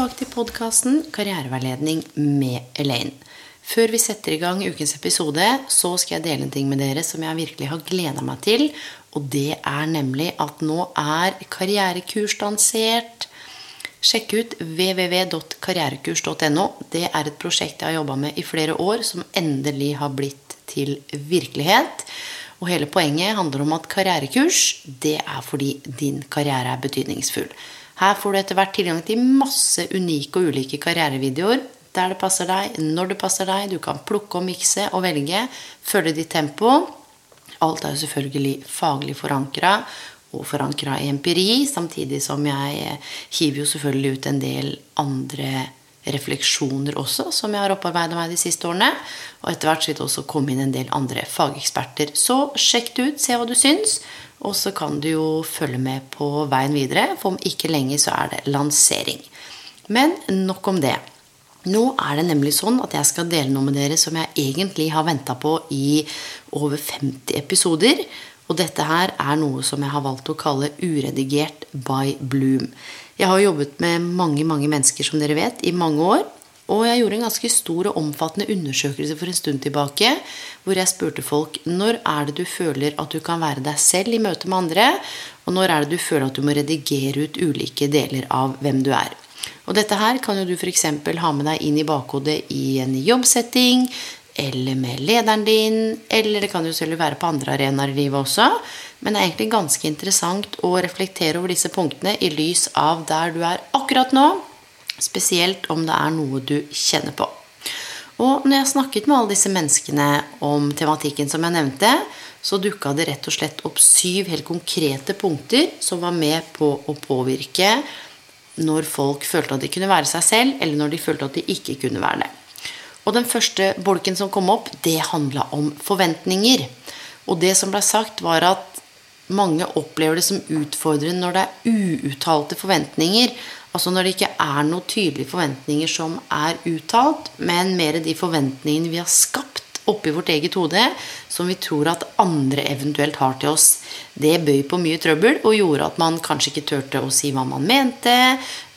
Tilbake til podkasten Karriereveiledning med Elaine. Før vi setter i gang ukens episode, så skal jeg dele en ting med dere som jeg virkelig har gleda meg til. Og det er nemlig at nå er karrierekurs lansert. Sjekk ut www.karrierekurs.no. Det er et prosjekt jeg har jobba med i flere år, som endelig har blitt til virkelighet. Og hele poenget handler om at karrierekurs, det er fordi din karriere er betydningsfull. Her får du etter hvert tilgang til masse unike og ulike karrierevideoer der det passer deg, når det passer deg. Du kan plukke og mikse og velge. Følge ditt tempo. Alt er jo selvfølgelig faglig forankra og forankra i empiri, samtidig som jeg hiver jo selvfølgelig ut en del andre refleksjoner også, som jeg har opparbeida meg de siste årene. Og etter hvert vil det også komme inn en del andre fageksperter. Så sjekk det ut, se hva du syns. Og så kan du jo følge med på veien videre, for om ikke lenge så er det lansering. Men nok om det. Nå er det nemlig sånn at jeg skal dele noe med dere som jeg egentlig har venta på i over 50 episoder. Og dette her er noe som jeg har valgt å kalle uredigert by Bloom. Jeg har jobbet med mange mange mennesker som dere vet, i mange år. Og jeg gjorde en ganske stor og omfattende undersøkelse for en stund tilbake, hvor jeg spurte folk når er det du føler at du kan være deg selv i møte med andre, og når er det du føler at du må redigere ut ulike deler av hvem du er. Og dette her kan jo du f.eks. ha med deg inn i bakhodet i en jobbsetting, eller med lederen din, eller det kan jo selvfølgelig være på andre arenaer i livet også. Men det er egentlig ganske interessant å reflektere over disse punktene i lys av der du er akkurat nå, spesielt om det er noe du kjenner på. Og når jeg snakket med alle disse menneskene om tematikken som jeg nevnte, så dukka det rett og slett opp syv helt konkrete punkter som var med på å påvirke når folk følte at de kunne være seg selv, eller når de følte at de ikke kunne være det. Og den første bolken som kom opp, det handla om forventninger. Og det som ble sagt, var at mange opplever det som utfordrende når det er uuttalte forventninger. Altså når det ikke er noen tydelige forventninger som er uttalt, men mer de forventningene vi har skapt oppi vårt eget hode, som vi tror at andre eventuelt har til oss. Det bøy på mye trøbbel og gjorde at man kanskje ikke turte å si hva man mente,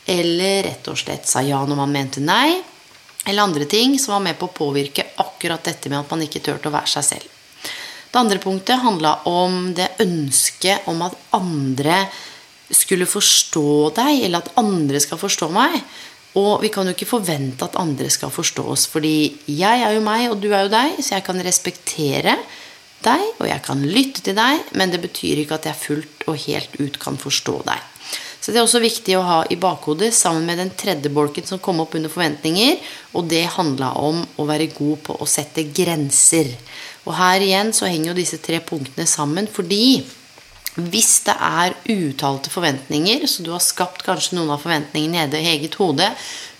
eller rett og slett sa ja når man mente nei, eller andre ting som var med på å påvirke akkurat dette med at man ikke turte å være seg selv. Det andre punktet handla om det ønsket om at andre skulle forstå deg, eller at andre skal forstå meg. Og vi kan jo ikke forvente at andre skal forstå oss, fordi jeg er jo meg, og du er jo deg, så jeg kan respektere deg, og jeg kan lytte til deg, men det betyr ikke at jeg fullt og helt ut kan forstå deg. Så det er også viktig å ha i bakhodet sammen med den tredje bolken som kom opp under forventninger, og det handla om å være god på å sette grenser. Og her igjen så henger jo disse tre punktene sammen fordi hvis det er uttalte forventninger, så du har skapt kanskje noen av forventningene nede i eget hode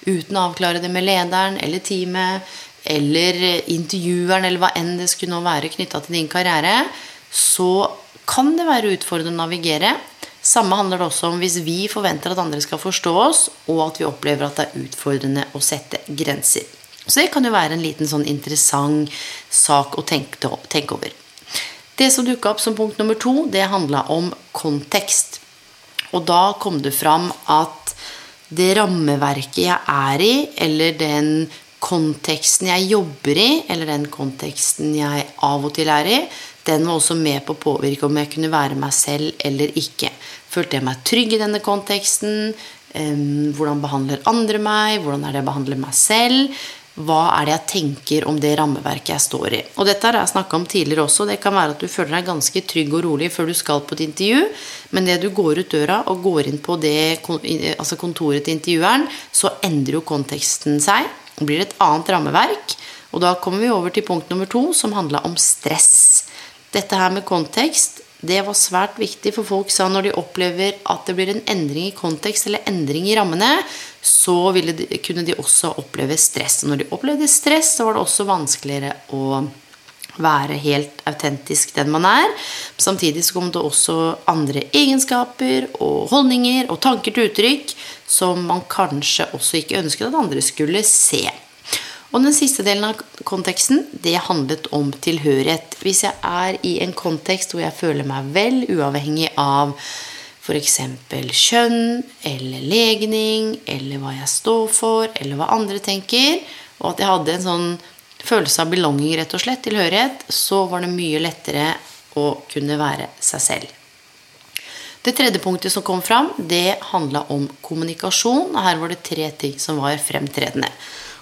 uten å avklare det med lederen eller teamet eller intervjueren eller hva enn det skulle nå være knytta til din karriere, så kan det være utfordrende å navigere. Samme handler det også om hvis vi forventer at andre skal forstå oss, og at vi opplever at det er utfordrende å sette grenser. Så det kan jo være en liten sånn interessant sak å tenke over. Det som dukka opp som punkt nummer to, det handla om kontekst. Og da kom det fram at det rammeverket jeg er i, eller den konteksten jeg jobber i, eller den konteksten jeg av og til er i, den var også med på å påvirke om jeg kunne være meg selv eller ikke. Følte jeg meg trygg i denne konteksten? Hvordan behandler andre meg? Hvordan er det jeg behandler meg selv? Hva er det jeg tenker om det rammeverket jeg står i. Og dette har jeg snakka om tidligere også. Det kan være at du føler deg ganske trygg og rolig før du skal på et intervju, men det du går ut døra og går inn på det, altså kontoret til intervjueren, så endrer jo konteksten seg. Det blir et annet rammeverk. Og da kommer vi over til punkt nummer to, som handla om stress. Dette her med kontekst det var svært viktig, for folk sa når de opplever at det blir en endring i kontekst eller endring i rammene, så de, kunne de også oppleve stress. Og når de opplevde stress, så var det også vanskeligere å være helt autentisk den man er. Samtidig så kom det også andre egenskaper og holdninger og tanker til uttrykk som man kanskje også ikke ønsket at andre skulle se. Og den siste delen av konteksten, det handlet om tilhørighet. Hvis jeg er i en kontekst hvor jeg føler meg vel, uavhengig av f.eks. kjønn eller legning, eller hva jeg står for, eller hva andre tenker, og at jeg hadde en sånn følelse av belonging, rett og slett, tilhørighet, så var det mye lettere å kunne være seg selv. Det tredje punktet som kom fram, det handla om kommunikasjon. Her var det tre ting som var fremtredende.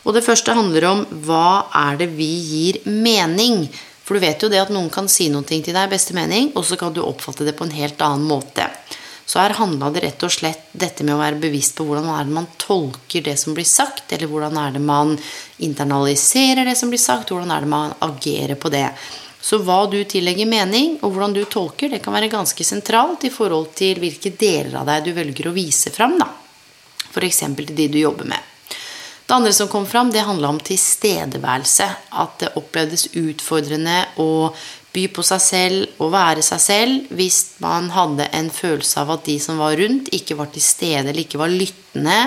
Og det første handler om hva er det vi gir mening? For du vet jo det at noen kan si noe til deg beste mening, og så kan du oppfatte det på en helt annen måte. Så her handla det rett og slett dette med å være bevisst på hvordan er det man tolker det som blir sagt, eller hvordan er det man internaliserer det som blir sagt, hvordan er det man agerer på det. Så hva du tillegger mening, og hvordan du tolker, det kan være ganske sentralt i forhold til hvilke deler av deg du velger å vise fram. F.eks. til de du jobber med. Det andre som kom fram, det handla om tilstedeværelse. At det opplevdes utfordrende å by på seg selv og være seg selv hvis man hadde en følelse av at de som var rundt, ikke var til stede eller ikke var lyttende,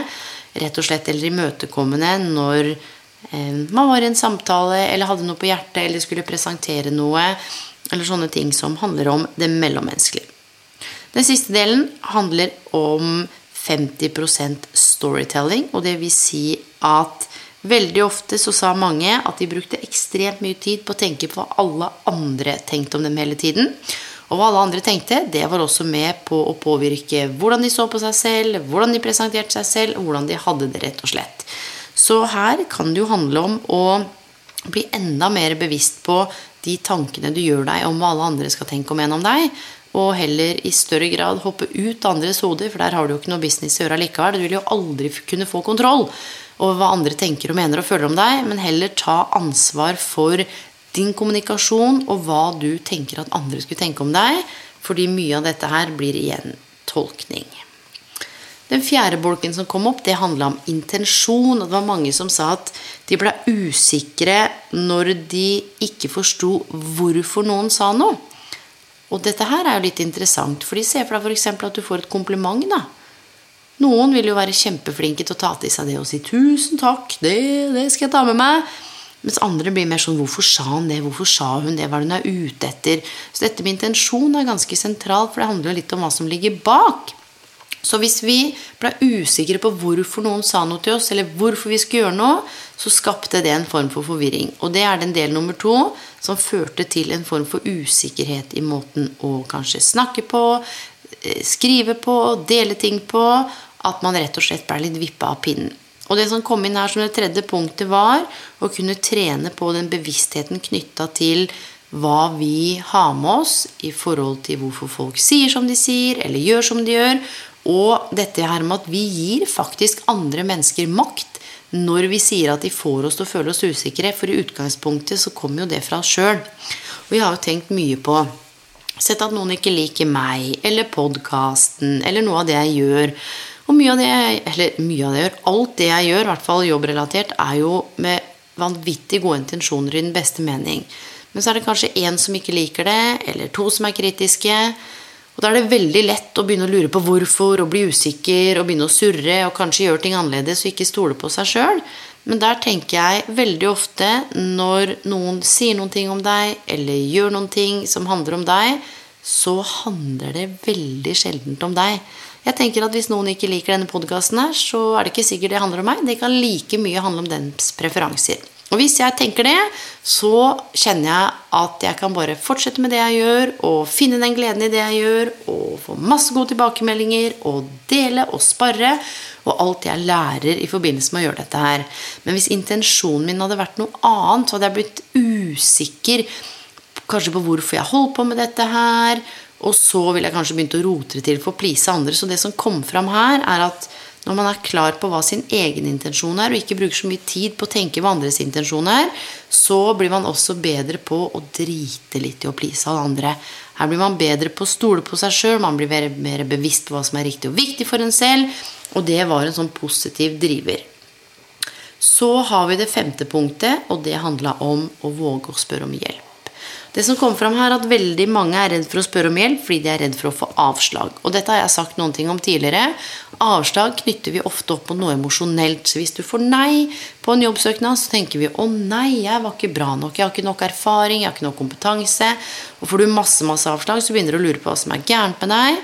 rett og slett eller imøtekommende når eh, man var i en samtale eller hadde noe på hjertet eller skulle presentere noe, eller sånne ting som handler om det mellommenneskelige. Den siste delen handler om 50% storytelling, og det vil si at veldig ofte så sa mange at de brukte ekstremt mye tid på å tenke på hva alle andre tenkte om dem hele tiden. Og hva alle andre tenkte, det var også med på å påvirke hvordan de så på seg selv, hvordan de presenterte seg selv, hvordan de hadde det, rett og slett. Så her kan det jo handle om å bli enda mer bevisst på de tankene du gjør deg om hva alle andre skal tenke om en om deg, og heller i større grad hoppe ut andres hoder, for der har du jo ikke noe business å gjøre likevel. Du vil jo aldri kunne få kontroll over hva andre tenker og mener og føler om deg, men heller ta ansvar for din kommunikasjon og hva du tenker at andre skulle tenke om deg, fordi mye av dette her blir igjen tolkning. Den fjerde bolken som kom opp, det handla om intensjon. Og det var mange som sa at de ble usikre når de ikke forsto hvorfor noen sa noe. Og dette her er jo litt interessant, for de ser for deg f.eks. at du får et kompliment. da. Noen vil jo være kjempeflinke til å ta til seg det og si 'tusen takk, det, det skal jeg ta med meg'. Mens andre blir mer sånn 'hvorfor sa han det', 'hvorfor sa hun det', 'hva er det hun er ute etter'? Så dette med intensjon er ganske sentralt, for det handler jo litt om hva som ligger bak. Så hvis vi ble usikre på hvorfor noen sa noe til oss, eller hvorfor vi skulle gjøre noe, så skapte det en form for forvirring. Og det er den del nummer to som førte til en form for usikkerhet i måten å kanskje snakke på, skrive på, dele ting på. At man rett og slett ble litt vippa av pinnen. Og det som kom inn her som det tredje punktet, var å kunne trene på den bevisstheten knytta til hva vi har med oss i forhold til hvorfor folk sier som de sier, eller gjør som de gjør. Og dette her med at vi gir faktisk andre mennesker makt når vi sier at de får oss til å føle oss usikre. For i utgangspunktet så kommer jo det fra oss sjøl. Og jeg har jo tenkt mye på Sett at noen ikke liker meg eller podkasten eller noe av det jeg gjør. Og mye av det jeg, eller mye av det jeg gjør, alt det jeg gjør, i hvert fall jobbrelatert, er jo med vanvittig gode intensjoner i den beste mening. Men så er det kanskje én som ikke liker det, eller to som er kritiske. Og da er det veldig lett å begynne å lure på hvorfor og bli usikker og begynne å surre og kanskje gjøre ting annerledes og ikke stole på seg sjøl. Men der tenker jeg veldig ofte når noen sier noen ting om deg eller gjør noen ting som handler om deg, så handler det veldig sjeldent om deg. Jeg tenker at Hvis noen ikke liker denne podkasten, så er det ikke sikkert det handler om meg. Det kan like mye handle om dens preferanser. Og hvis jeg tenker det, så kjenner jeg at jeg kan bare fortsette med det jeg gjør, og finne den gleden i det jeg gjør, og få masse gode tilbakemeldinger, og dele og spare, og alt jeg lærer i forbindelse med å gjøre dette her. Men hvis intensjonen min hadde vært noe annet, så hadde jeg blitt usikker kanskje på hvorfor jeg holdt på med dette her, og så ville jeg kanskje begynt å rote det til for å please andre. Så det som kom fram her, er at når man er klar på hva sin egen intensjon er, og ikke bruker så mye tid på å tenke hva andres intensjon er, så blir man også bedre på å drite litt i å please alle andre. Her blir man bedre på å stole på seg sjøl, man blir mer, mer bevisst på hva som er riktig og viktig for en selv, og det var en sånn positiv driver. Så har vi det femte punktet, og det handla om å våge å spørre om hjelp. Det som kommer fram her, er at veldig mange er redd for å spørre om hjelp fordi de er redd for å få avslag. Og dette har jeg sagt noen ting om tidligere. Avslag knytter vi ofte opp på noe emosjonelt. Så hvis du får nei på en jobbsøknad, så tenker vi 'Å nei, jeg var ikke bra nok. Jeg har ikke nok erfaring. Jeg har ikke nok kompetanse.' Og får du masse, masse avslag, så begynner du å lure på hva som er gærent med deg.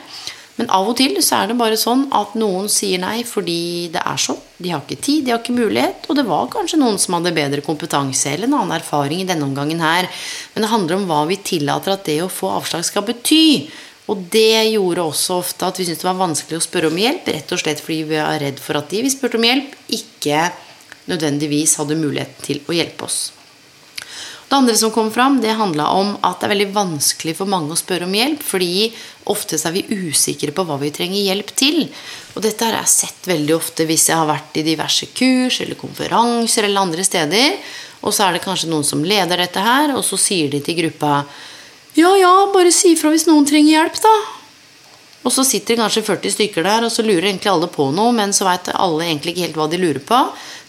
Men av og til så er det bare sånn at noen sier nei fordi det er sånn. De har ikke tid, de har ikke mulighet, og det var kanskje noen som hadde bedre kompetanse eller en annen erfaring i denne omgangen her. Men det handler om hva vi tillater at det å få avslag skal bety. Og det gjorde også ofte at vi syntes det var vanskelig å spørre om hjelp, rett og slett fordi vi var redd for at de vi spurte om hjelp, ikke nødvendigvis hadde mulighet til å hjelpe oss. Det andre som kom fram, det handla om at det er veldig vanskelig for mange å spørre om hjelp, fordi oftest er vi usikre på hva vi trenger hjelp til. Og dette har jeg sett veldig ofte hvis jeg har vært i diverse kurs eller konferanser eller andre steder. Og så er det kanskje noen som leder dette her, og så sier de til gruppa Ja, ja, bare si ifra hvis noen trenger hjelp, da. Og så sitter det kanskje 40 stykker der, og så lurer egentlig alle på noe, men så veit alle egentlig ikke helt hva de lurer på.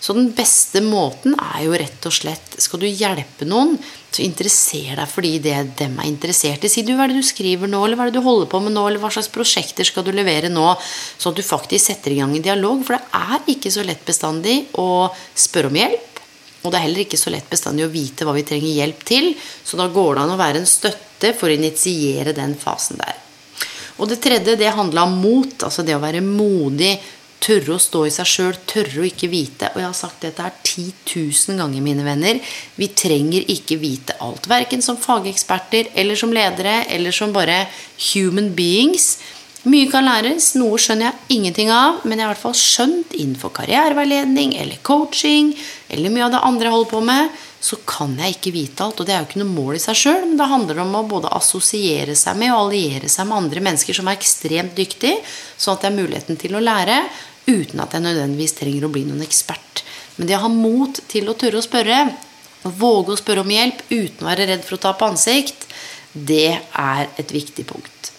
Så den beste måten er jo rett og slett Skal du hjelpe noen, så interesser deg fordi det dem er interessert i. Si du hva er det du skriver nå, eller hva er det du holder på med nå, eller hva slags prosjekter skal du levere nå? Sånn at du faktisk setter i gang en dialog. For det er ikke så lett bestandig å spørre om hjelp. Og det er heller ikke så lett bestandig å vite hva vi trenger hjelp til. Så da går det an å være en støtte for å initiere den fasen der. Og det tredje, det handla om mot. Altså det å være modig Tørre å stå i seg sjøl, tørre å ikke vite. Og jeg har sagt dette her 10 000 ganger, mine venner. Vi trenger ikke vite alt. Verken som fageksperter eller som ledere eller som bare human beings. Mye kan læres, noe skjønner jeg ingenting av, men jeg har i hvert fall skjønt innenfor karriereveiledning eller coaching eller mye av det andre jeg holder på med, så kan jeg ikke vite alt. Og det er jo ikke noe mål i seg sjøl, men det handler om å både assosiere seg med og alliere seg med andre mennesker som er ekstremt dyktige, sånn at det er muligheten til å lære, uten at jeg nødvendigvis trenger å bli noen ekspert. Men det å ha mot til å tørre å spørre, å våge å spørre om hjelp uten å være redd for å ta på ansikt, det er et viktig punkt.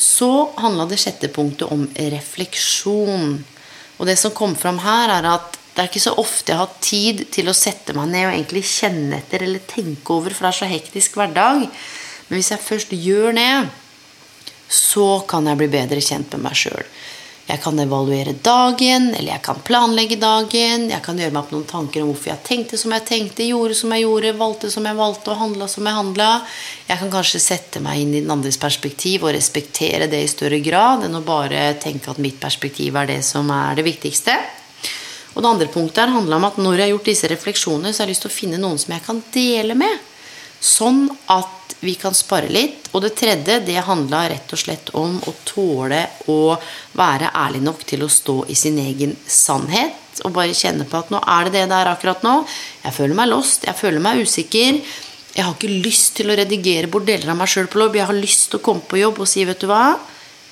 Så handla det sjette punktet om refleksjon. Og det som kom fram her, er at det er ikke så ofte jeg har tid til å sette meg ned og egentlig kjenne etter eller tenke over, for det er så hektisk hverdag. Men hvis jeg først gjør det, så kan jeg bli bedre kjent med meg sjøl. Jeg kan evaluere dagen, eller jeg kan planlegge dagen. Jeg kan gjøre meg opp noen tanker om hvorfor jeg tenkte som jeg tenkte, gjorde som jeg gjorde, valgte som jeg valgte og handla som jeg handla. Jeg kan kanskje sette meg inn i den andres perspektiv og respektere det i større grad enn å bare tenke at mitt perspektiv er det som er det viktigste. Og det andre punktet her handla om at når jeg har gjort disse refleksjonene, så har jeg lyst til å finne noen som jeg kan dele med. Sånn at vi kan spare litt. Og det tredje det handla rett og slett om å tåle å være ærlig nok til å stå i sin egen sannhet. Og bare kjenne på at nå er det det det er akkurat nå. Jeg føler meg lost, jeg føler meg usikker. Jeg har ikke lyst til å redigere bort deler av meg sjøl på jobb. Jeg har lyst til å komme på jobb og si, vet du hva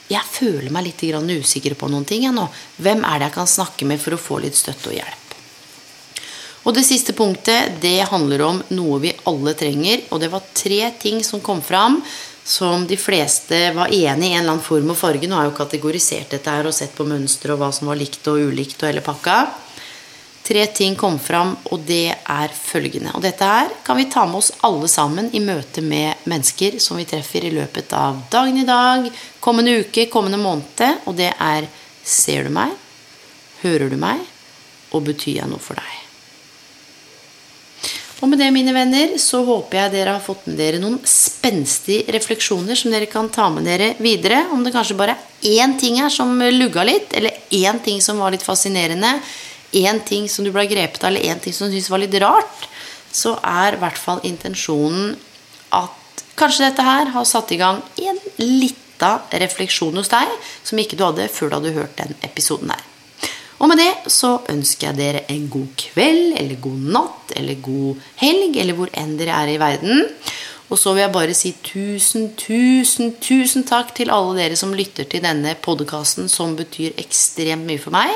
Jeg føler meg litt usikker på noen ting jeg nå. Hvem er det jeg kan snakke med for å få litt støtte og hjelp? Og det siste punktet det handler om noe vi alle trenger. Og det var tre ting som kom fram som de fleste var enig i en eller annen form og farge. Nå har jeg jo kategorisert dette her og sett på mønstre og hva som var likt og ulikt og hele pakka. Tre ting kom fram, og det er følgende. Og dette her kan vi ta med oss alle sammen i møte med mennesker som vi treffer i løpet av dagen i dag, kommende uke, kommende måned. Og det er Ser du meg? Hører du meg? Og betyr jeg noe for deg? Og med det, mine venner, så håper jeg dere har fått med dere noen spenstige refleksjoner som dere kan ta med dere videre. Om det kanskje bare er én ting her som lugga litt, eller én ting som var litt fascinerende, én ting som du ble grepet av, eller én ting som du syntes var litt rart, så er i hvert fall intensjonen at kanskje dette her har satt i gang en lita refleksjon hos deg som ikke du hadde før du hadde hørt den episoden her. Og med det så ønsker jeg dere en god kveld, eller god natt, eller god helg, eller hvor enn dere er i verden. Og så vil jeg bare si tusen, tusen, tusen takk til alle dere som lytter til denne podkasten, som betyr ekstremt mye for meg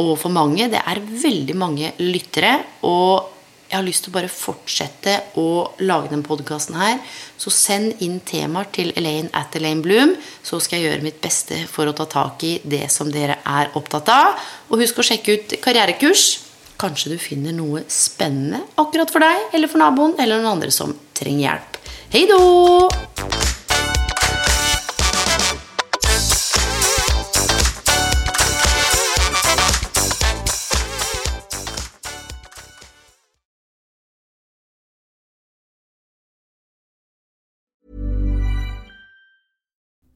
og for mange. Det er veldig mange lyttere. Og jeg har lyst til å bare fortsette å lage den podkasten her. Så send inn temaer til Elaine at Elaine Bloom, så skal jeg gjøre mitt beste for å ta tak i det som dere er opptatt av. Og husk å sjekke ut karrierekurs. Kanskje du finner noe spennende akkurat for deg eller for naboen eller noen andre som trenger hjelp. Hei då!